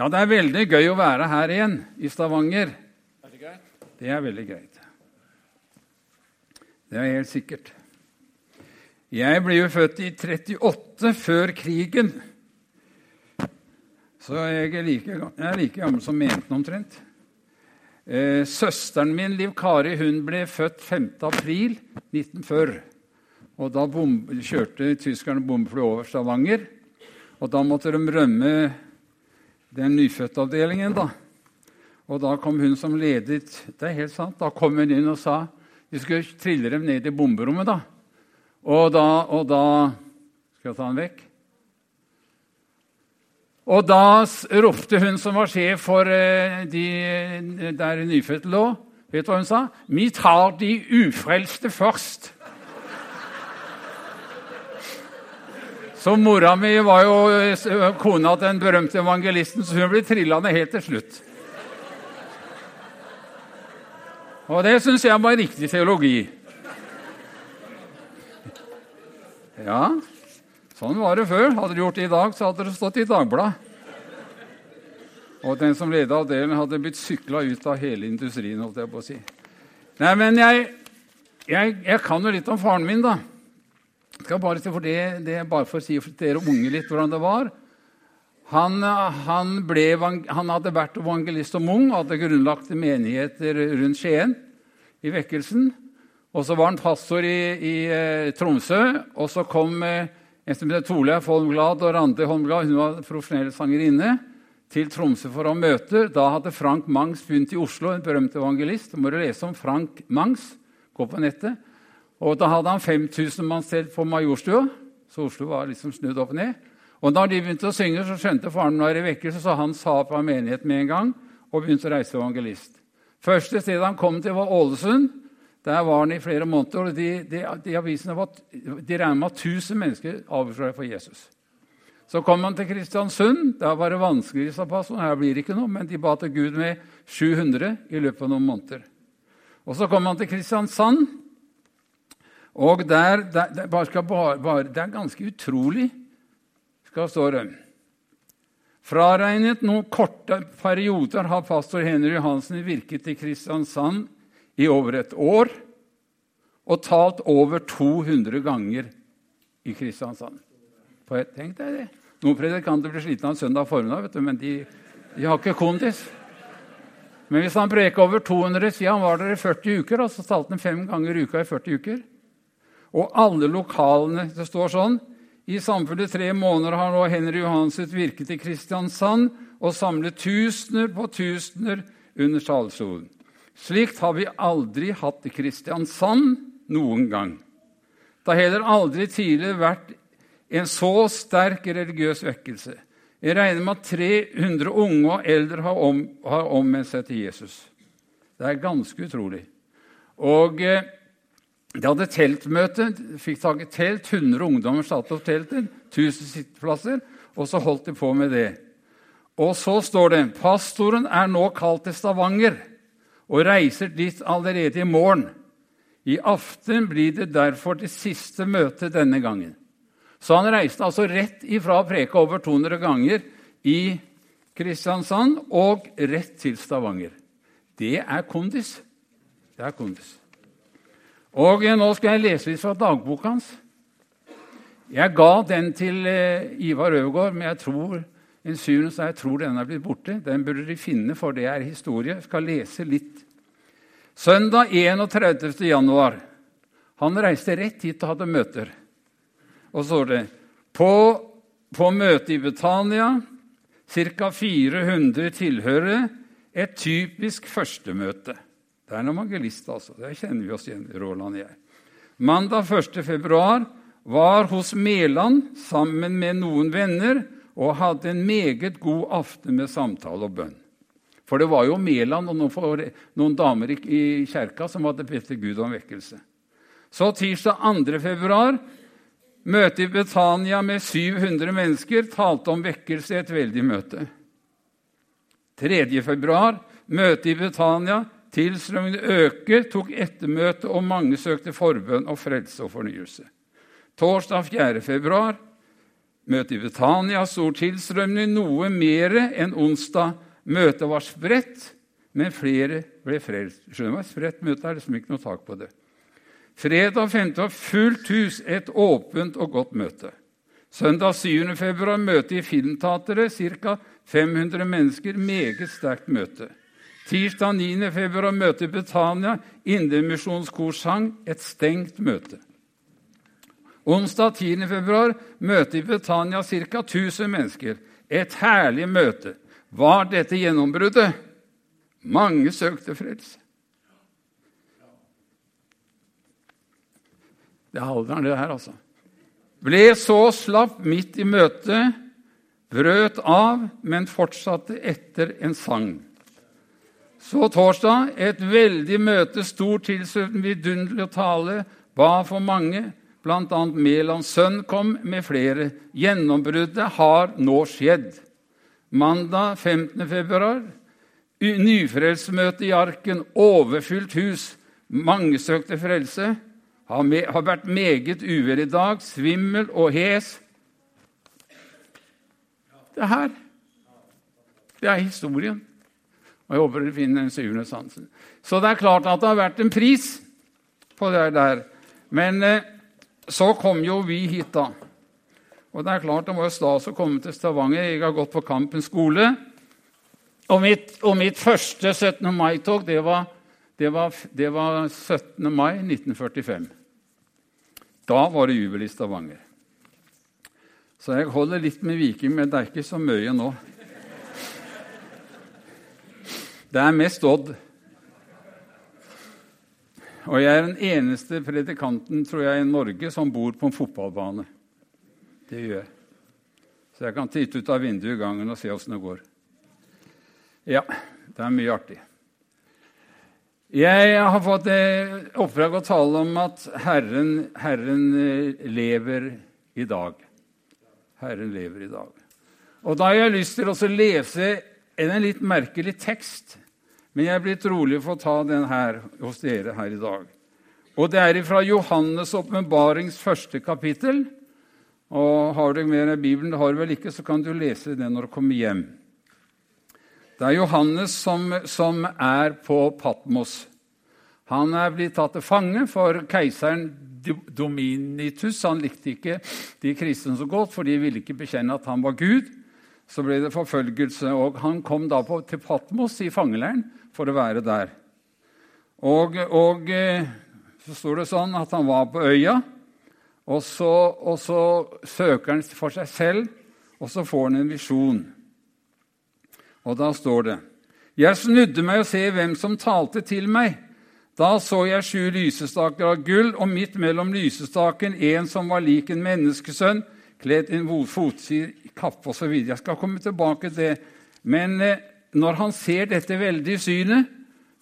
Ja, det er veldig gøy å være her igjen, i Stavanger. Er det greit? Det er veldig greit. Det er helt sikkert. Jeg ble jo født i 38, før krigen. Så jeg er like, jeg er like gammel som menten omtrent. Eh, søsteren min, Liv Kari, hun ble født 5. april 1940. Og Da kjørte tyskerne bombefly over Stavanger. Og da måtte de rømme den nyfødtavdelingen. da. Og da kom hun som ledet Det er helt sant. Da kom hun inn og sa vi skulle trille dem ned i bomberommet. da. Og da, og da Skal jeg ta den vekk? Og da ropte hun som var sjef for eh, de der nyfødte lå Vet du hva hun sa? 'Vi tar de ufrelste først'. Så mora mi var jo eh, kona til den berømte evangelisten, så hun ble trilla ned helt til slutt. Og det syns jeg var riktig teologi. Ja, sånn var det før. Hadde du gjort det i dag, så hadde det stått i Dagbladet. Og den som leda avdelingen, hadde blitt sykla ut av hele industrien. holdt jeg på å si. Nei, men jeg, jeg, jeg kan jo litt om faren min, da skal bare for det, det bare for å si for dere unge litt hvordan det var. Han, han, ble, han hadde vært evangelist og mung og hadde grunnlagt menigheter rundt Skien i vekkelsen. Og så var han pastor i, i eh, Tromsø. Og så kom eh, en som het Torleif Holmglad og Randi Holmglad, hun var profesjonell sangerinne, til Tromsø for å møte. Da hadde Frank Mangs begynt i Oslo, en berømt evangelist. Da må du lese om Frank Mangs. Gå på nettet. Og Da hadde han 5000 mann selv på Majorstua, så Oslo var liksom snudd opp ned. Og Da de begynte å synge, så skjønte faren når det vekkelse, så han sa opp av menigheten med en gang og begynte å reise evangelist. Første stedet han kom til, var Ålesund. Der var han i flere måneder. og De, de, de avisene var, de regnet med at 1000 mennesker avslørte for Jesus. Så kom han til Kristiansund. Der var det vanskeligere, sa pastoren. Her blir det ikke noe, men de ba til Gud med 700 i løpet av noen måneder. Og Så kom han til Kristiansand. Og der, der, der bare, bare, Det er ganske utrolig, skal stå det. Fraregnet noen korte perioder har pastor Henry Johansen virket i Kristiansand i over et år og talt over 200 ganger i Kristiansand. Tenk deg det. Noen predikanter blir slitne av søndag formiddag, men de, de, har ikke kondis. Men hvis han preka over 200, sier han var der i 40 uker, og så talte han fem ganger i uka i 40 uker. Og alle lokalene Det står sånn I samfunnet tre måneder har nå Henry Johansen virket i Kristiansand og samlet tusener på tusener under talerstolen. Slikt har vi aldri hatt i Kristiansand noen gang. Det har heller aldri tidligere vært en så sterk religiøs vekkelse. Jeg regner med at 300 unge og eldre har, om, har omvendt seg til Jesus. Det er ganske utrolig. Og eh, de hadde teltmøte, fikk tak i telt. 100 ungdommer satte opp teltet. 1000 sitteplasser. Og så holdt de på med det. Og så står det pastoren er nå kalt til Stavanger og reiser dit allerede i morgen. I aften blir det derfor det siste møtet denne gangen. Så han reiste altså rett ifra å preke over 200 ganger i Kristiansand og rett til Stavanger. Det er kondis. Det er kondis. Og Nå skal jeg lese litt fra dagboka hans. Jeg ga den til eh, Ivar Øvergaard, men jeg tror en syvende, så jeg tror den er blitt borte. Den burde de finne, for det er historie. Jeg skal lese litt. Søndag 31. januar. Han reiste rett hit og hadde møter. Og så står det på, på møtet i Betania ca. 400 tilhørere. Et typisk førstemøte. Det er en evangelist, altså. Det kjenner vi oss igjen Roland og jeg. Mandag 1. februar var hos Mæland sammen med noen venner og hadde en meget god aften med samtale og bønn. For det var jo Mæland og noen, noen damer i kjerka som hadde bedt til Gud om vekkelse. Så tirsdag 2. februar møte i Betania med 700 mennesker talte om vekkelse i et veldig møte. 3. februar møte i Betania Tilstrømmingen øker, tok ettermøte, og mange søkte forbønn og frelse og fornyelse. Torsdag 4. februar møte i Betania, stor tilstrømning, noe mer enn onsdag. Møtet var spredt, men flere ble frelst. Skjønner du hva spredt møte er? liksom ikke noe tak på det. Fredag 5. var fullt hus, et åpent og godt møte. Søndag 7. februar møte i Filmteatret, ca. 500 mennesker, meget sterkt møte. Tirsdag 9. februar møte i Betania, Indremisjonskor sang, et stengt møte. Onsdag 10. februar møte i Betania, ca. 1000 mennesker, et herlig møte. Var dette gjennombruddet? Mange søkte frelse. Det er alderen, det her, altså. Ble så slapp midt i møtet, brøt av, men fortsatte etter en sang. Så torsdag et veldig møte, stor tilslutning, vidunderlig tale, ba for mange. Blant annet Mælands sønn kom med flere. Gjennombruddet har nå skjedd. Mandag 15. februar nyfrelsesmøte i Arken, overfylt hus, mange søkte frelse har, me, har vært meget uvær i dag, svimmel og hes. Det her det er historien. Og jeg håper dere finner den syvende sansen. Så det er klart at det har vært en pris på det der. Men eh, så kom jo vi hit, da. Og det er klart det var jo stas å komme til Stavanger. Jeg har gått på Kampen skole. Og mitt, og mitt første 17. mai-tog, det, det, det var 17. mai 1945. Da var det jubel i Stavanger. Så jeg holder litt med Viking, men det er ikke så mye nå. Det er mest Odd. Og jeg er den eneste predikanten tror jeg, i Norge som bor på en fotballbane. Det gjør jeg. Så jeg kan titte ut av vinduet i gangen og se åssen det går. Ja, det er mye artig. Jeg har fått oppdrag å tale om at Herren, Herren, eh, lever i dag. Herren lever i dag. Og Da har jeg lyst til å lese en litt merkelig tekst, men jeg er blitt rolig for å ta den her hos dere her i dag. Og Det er fra Johannes' åpenbarings første kapittel. Og Har du mer av Bibelen, det har du vel ikke, så kan du lese det når du kommer hjem. Det er Johannes som, som, er på Patmos. Han er blitt tatt til fange for keiseren Dominitus. Han likte ikke de kristne så godt, for de ville ikke bekjenne at han var Gud. Så ble det forfølgelse, og han kom da på, til Patmos i fangeleiren for å være der. Og, og, eh, så står det sånn at han var på øya, og så, og så søker han for seg selv, og så får han en visjon. Og da står det Jeg snudde meg og se hvem som talte til meg. Da så jeg sju lysestaker av gull, og midt mellom lysestaken en som var lik en menneskesønn, kledd i en fotsid, kappe osv. Jeg skal komme tilbake til det. Men eh, når han ser dette veldige synet,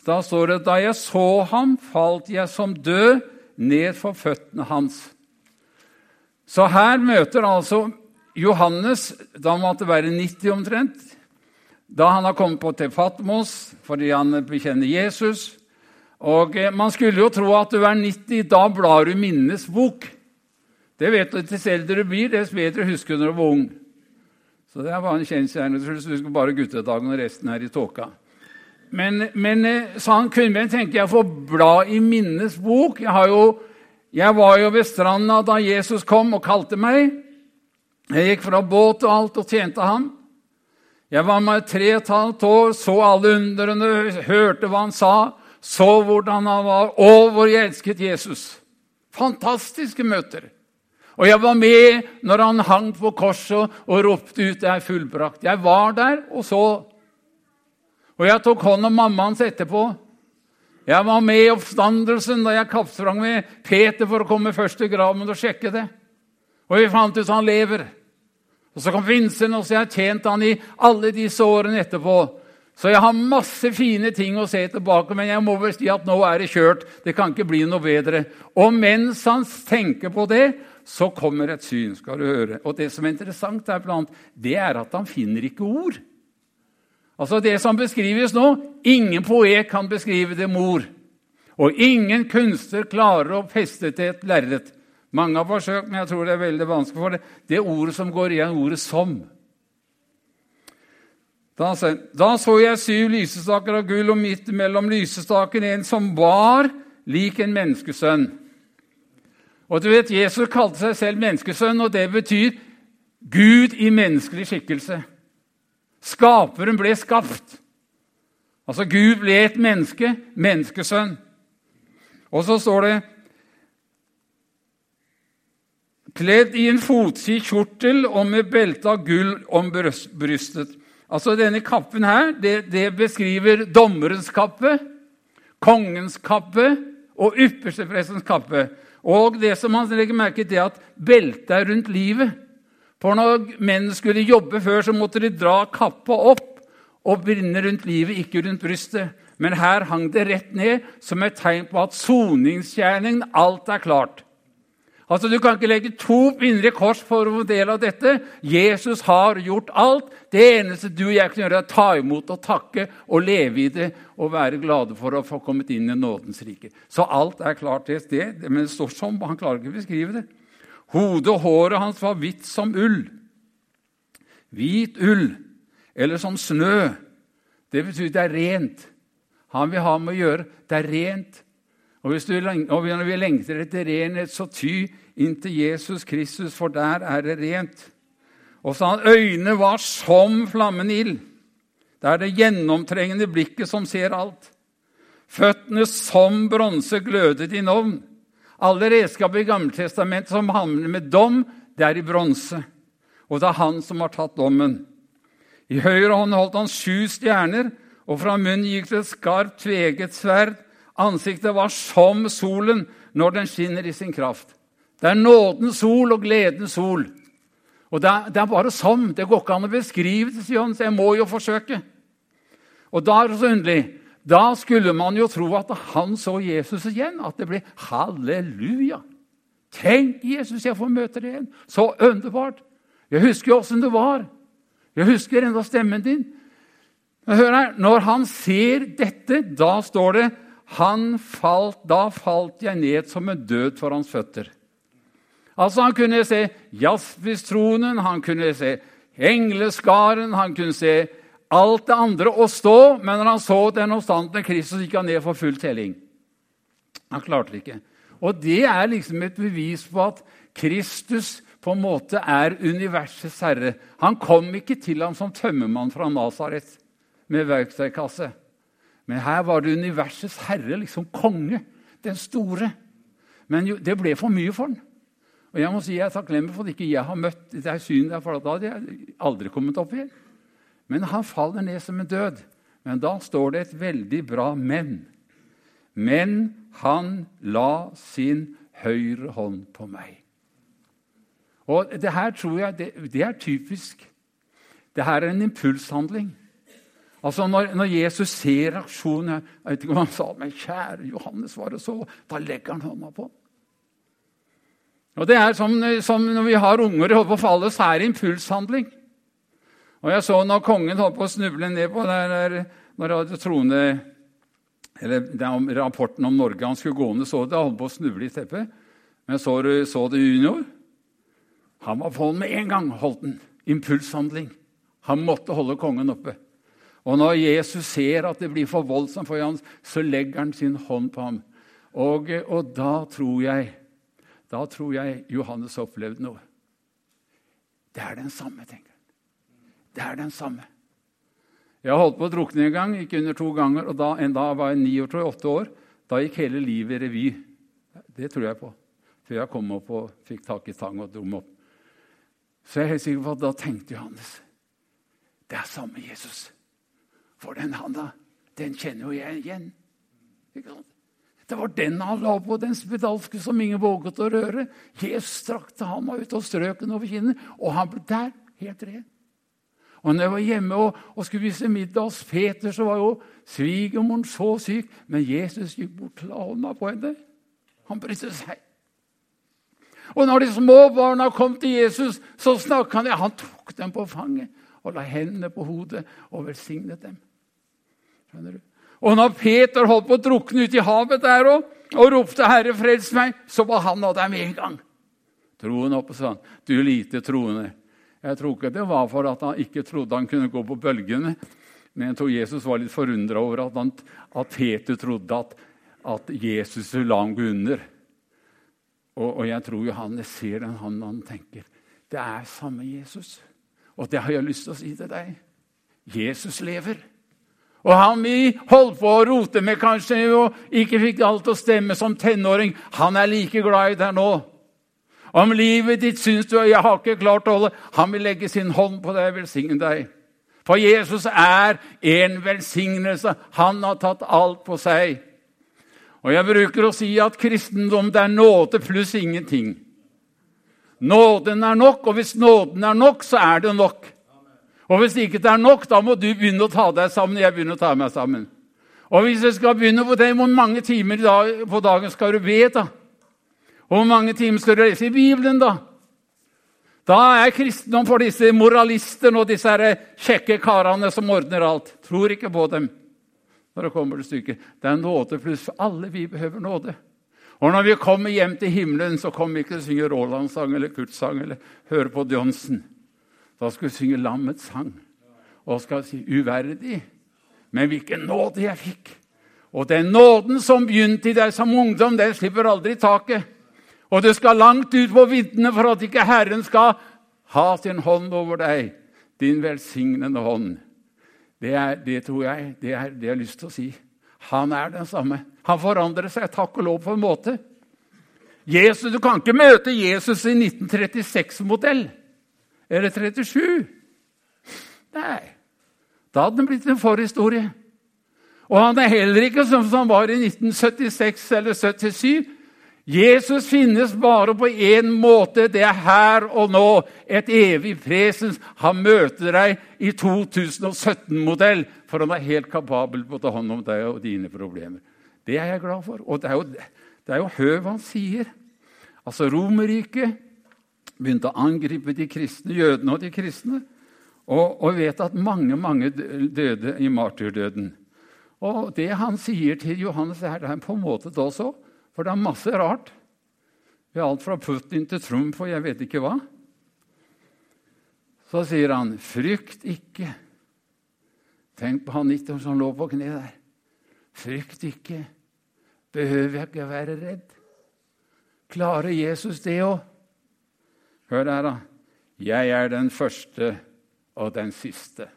da står det da jeg så ham, falt jeg som død ned for føttene hans. Så her møter altså Johannes Da måtte være 90 omtrent da han har kommet på til Fatmos fordi han bekjenner Jesus. Og eh, Man skulle jo tro at du er 90, da blar du minnes bok. Det vet du, Dess eldre du blir, dess bedre husker du når du var ung. Så det var en kjensgjerning. Du husker bare guttedagen og resten her i tåka. Men, men eh, sa han kunne tenke jeg får bla i minnes bok. Jeg, jo, jeg var jo ved stranda da Jesus kom og kalte meg. Jeg gikk fra båt og alt og tjente ham. Jeg var med tre og et halvt år, så alle undrene, hørte hva han sa, så hvordan han var, og hvor jeg elsket Jesus. Fantastiske møter. Og jeg var med når han hang på korset og ropte ut 'Det er fullbrakt'. Jeg var der og så. Og jeg tok hånd om mamma hans etterpå. Jeg var med i oppstandelsen da jeg kappsprang med Peter for å komme først til graven og sjekke det. Og vi fant ut at han lever. Og Så kom Vincent, og så har jeg tjent han i alle disse årene etterpå. Så jeg har masse fine ting å se tilbake, men jeg må vel si at nå er det kjørt. Det kan ikke bli noe bedre. Og mens han tenker på det, så kommer et syn. skal du høre. Og Det som er interessant, er blant, det er at han finner ikke ord. Altså Det som beskrives nå Ingen poet kan beskrive det med ord. Og ingen kunstner klarer å feste til et lerret. Mange har forsøkt, men jeg tror det er veldig vanskelig for det. Det ordet som går igjen, ordet 'som'. Da, da så jeg syv lysestaker av gull, og midt mellom lysestakene en som var lik en menneskesønn. Og du vet, Jesus kalte seg selv menneskesønn, og det betyr Gud i menneskelig skikkelse. Skaperen ble skapt. Altså Gud ble et menneske, menneskesønn. Og så står det Kledd i en fotsid kjortel og med belte av gull om brystet. Altså Denne kappen her, det, det beskriver dommerens kappe, kongens kappe og yppersteprestens kappe. Og det som man legger merke til, er at beltet er rundt livet. For når menn skulle jobbe før, så måtte de dra kappa opp og binde rundt livet, ikke rundt brystet. Men her hang det rett ned som et tegn på at soningsgjerningen, alt er klart. Altså, Du kan ikke legge to indre kors for å få del av dette. Jesus har gjort alt. Det eneste du og jeg kan gjøre, er å ta imot og takke og leve i det og være glade for å få kommet inn i nådens rike. Så alt er klart til sted. Men det står sånn, han klarer ikke å beskrive det. Hodet og håret hans var hvitt som ull. Hvit ull eller som snø. Det betyr det er rent. Han vil ha med å gjøre. Det er rent. Og, hvis du, og når vi lengter etter renhet, så ty inntil Jesus Kristus, for der er det rent. Og så han øynene var som flammende ild. Det er det gjennomtrengende blikket som ser alt. Føttene som bronse glødet i novn. Alle redskaper i Gammeltestamentet som handler med dom, det er i bronse. Og det er han som har tatt dommen. I høyre hånd holdt han sju stjerner, og fra munnen gikk det et skarpt, tveget sverd. Ansiktet var som solen når den skinner i sin kraft. Det er nådens sol og gledens sol. Og det er, det er bare som. Det går ikke an å beskrive det, sier han, så jeg må jo forsøke. Og da er det så underlig. Da skulle man jo tro at han så Jesus igjen, at det ble halleluja. Tenk, Jesus, jeg får møte deg igjen. Så underbart. Jeg husker jo åssen du var. Jeg husker enda stemmen din. Men Hør her, Når han ser dette, da står det falt, Da falt jeg ned som en død for hans føtter. Altså Han kunne se jaspis-tronen, han kunne se engleskaren, han kunne se alt det andre å stå, men når han så den oppstandende Kristus, gikk han ned for full telling. Han klarte det ikke. Og det er liksom et bevis på at Kristus på en måte er universets herre. Han kom ikke til ham som tømmermann fra Nasaret med verktøykasse. Men her var det universets herre, liksom konge, den store. Men jo, det ble for mye for han. Og Jeg må si jeg er takknemlig for at ikke jeg har møtt det synet der, for da hadde jeg aldri kommet opp igjen. Men han faller ned som en død. Men da står det et veldig bra 'men'. Men han la sin høyre hånd på meg. Og det her tror jeg det, det er typisk. Det her er en impulshandling. Altså når, når, Jesus ser reaksjonen Jeg vet ikke hva han sa men kjære Johannes, var det så? Da legger han hånda på. Og Det er som, som når vi har unger holder på å falle, så er det impulshandling. Og Jeg så når kongen holdt på å snuble ned på der, der når trone, eller den rapporten om Norge han skulle gå ned, så det, holdt på å snuble i teppet. Men så du så det junior? Han var på den med en gang. holdt den. Impulshandling. Han måtte holde kongen oppe. Og når Jesus ser at det blir for voldsomt for ham, så legger han sin hånd på ham. Og, og da tror jeg da tror jeg Johannes opplevde noe. Det er den samme, tenker han. Det er den samme. Jeg holdt på å drukne en gang, ikke under to ganger. og da, En dag var jeg ni år, tror jeg, åtte år. Da gikk hele livet i revy. Det tror jeg på. Før jeg kom opp og fikk tak i tang og dro meg opp. Så jeg er helt sikker på at da tenkte Johannes det er samme Jesus. For den handa, den kjenner jo jeg igjen. Det var den han la på, den spedalske som ingen våget å røre. Jesus strakte handa ut og strøk den over kinnet, og han ble der, helt ren. Og når jeg var hjemme og, og skulle vise middag hos Peter, så var jo svigermoren så syk. Men Jesus gikk bort til hånda på henne. Han brydde seg. Og når de små barna kom til Jesus, så snakket han. Ja, han tok dem på fanget og la hendene på hodet og velsignet dem. Skjønner du? Og når Peter holdt på å drukne ute i havet der òg, og ropte 'Herre, frels meg', så var han av der med en gang. Troen oppe, sånn. Du lite troende. Jeg tror ikke det var for at han ikke trodde han kunne gå på bølgene. Men jeg tror Jesus var litt forundra over at, han, at, Peter trodde at, at Jesus la ham gå under. Og, og, jeg tror Johannes ser den han, han tenker det er samme Jesus. Og det har jeg lyst til å si til deg. Jesus lever. Og han vi holdt på å rote med kanskje og ikke fikk alt å stemme som tenåring, han er like glad i deg nå. Om livet ditt syns du jeg har ikke klart å holde, han vil legge sin hånd på deg og velsigne deg. For Jesus er en velsignelse. Han har tatt alt på seg. Og jeg bruker å si at kristendom det er nåde pluss ingenting. Nåden er nok, og hvis nåden er nok, så er det nok. Og hvis ikke det er nok, da må du begynne å ta deg sammen. Jeg begynner å ta meg sammen. Og hvis jeg skal begynne på det, hvor mange timer på dagen skal du be, da? Og hvor mange timer skal du lese i Bibelen, da? Da er kristendom for disse moralistene og disse kjekke karene som ordner alt. Tror ikke på dem når det kommer til stykket. Det er nåde pluss. Alle vi behøver nåde. Og når vi kommer hjem til himmelen, så kommer vi ikke til å synge Roland-sang eller Kurt-sang eller høre på Johnsen. Da skal vi synge lammets sang og skal si 'uverdig'. Men hvilken nåde jeg fikk! Og den nåden som begynte i deg som ungdom, den slipper aldri taket. Og du skal langt ut på viddene for at ikke Herren skal ha sin hånd over deg, din velsignende hånd. Det, er, det tror jeg det er det jeg har lyst til å si. Han er den samme. Han forandrer seg, takk og lov, på en måte. Jesus, Du kan ikke møte Jesus i 1936-modell. Eller 37? Nei. Da hadde den blitt en forhistorie. Og han er heller ikke som han var i 1976 eller 77. Jesus finnes bare på én måte. Det er her og nå. Et evig presens. Han møter deg i 2017-modell, for han er helt kapabel på å ta hånd om deg og dine problemer. Det er jeg glad for. Og det er jo, det er jo høv han sier. Altså, Romerriket begynte å angripe de kristne, jødene og de kristne. Og, og vet at mange mange døde i martyrdøden. Og det han sier til Johannes, er det på en måte det også. For det er masse rart. Ved alt fra Putin til Trump og jeg vet ikke hva. Så sier han, 'Frykt ikke'. Tenk på han Nitter som lå på kne der. Frykt ikke. Behøver jeg ikke være redd? Klarer Jesus det òg? Hør her, da. Jeg er den første og den siste.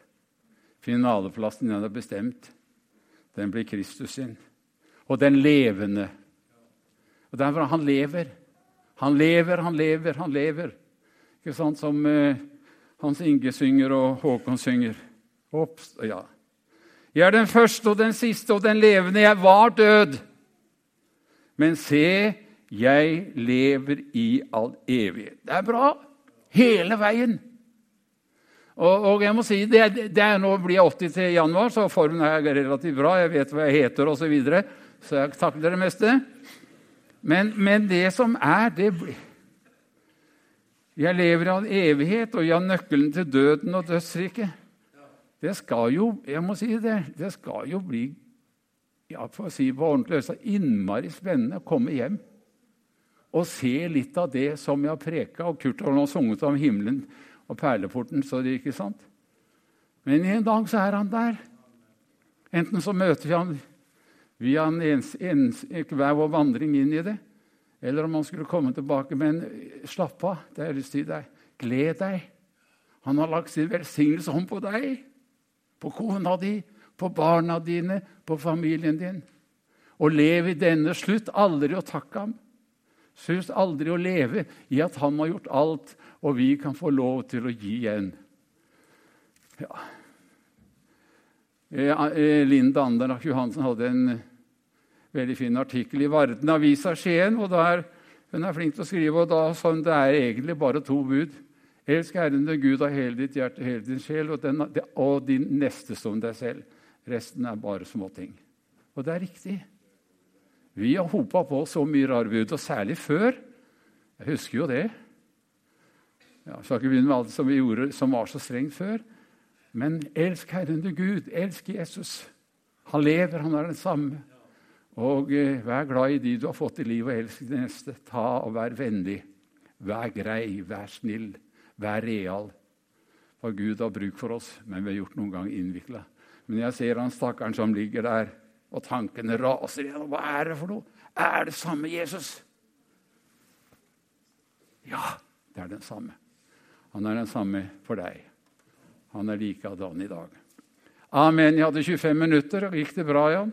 Finaleplassen den er bestemt. Den blir Kristus sin. Og den levende. Og derfor Han lever. Han lever, han lever, han lever. Ikke sant, Som uh, Hans Inge synger og Håkon synger. Ops, ja. Jeg er den første og den siste og den levende. Jeg var død. Men se, jeg lever i all evighet. Det er bra hele veien. Og, og jeg må si, det, det er, Nå blir jeg 80 til januar, så formen er relativt bra. Jeg vet hva jeg heter osv., så, videre, så jeg takler det meste. Men, men, det som er, det blir Jeg lever i all evighet, og jeg har nøkkelen til døden og dødsriket. Det skal jo jeg må si det, det skal jo bli ja, for å si på ordentlig, så innmari spennende å komme hjem og se litt av det som jeg har preka. Og Kurt har nå sunget om himmelen og perleporten, så det ikke sant? Men en dag så er han der. Enten så møter vi han via en ens, ens, hver vår vandring inn i det, eller om han skulle komme tilbake. Men slapp av, det har jeg lyst til deg. Gled deg. Han har lagt sin velsignelse hånd på deg, på kona di, på barna dine, på familien din. Og lev i denne. Slutt aldri å takke ham. Slutt aldri å leve i at han har gjort alt, og vi kan få lov til å gi igjen. Ja. Linn Dandernak Johansen hadde en veldig fin artikkel i Varden Avisa Skien. og der, Hun er flink til å skrive, og da sa hun det er egentlig bare to bud. Elsk Herren din Gud av hele ditt hjerte, hele din sjel, og, den, og din neste som deg selv. Resten er bare småting. Og det er riktig. Vi har hopa på så mye rarbud, og særlig før. Jeg husker jo det. Jeg skal ikke begynne med alt som vi gjorde som var så strengt før. Men elsk Herren du Gud. Elsk Jesus. Han lever, han er den samme. Og eh, vær glad i de du har fått i livet, og elsk de neste. Ta og vær vennlig. Vær grei, vær snill, vær real. For Gud har bruk for oss, men vi har gjort noen gang innvikla. Men jeg ser han stakkaren som ligger der, og tankene raser igjen. Hva er det for noe? Er det samme Jesus? Ja, det er den samme. Han er den samme for deg. Han er likedan i dag. Amen. Jeg hadde 25 minutter. Gikk det bra, Jan?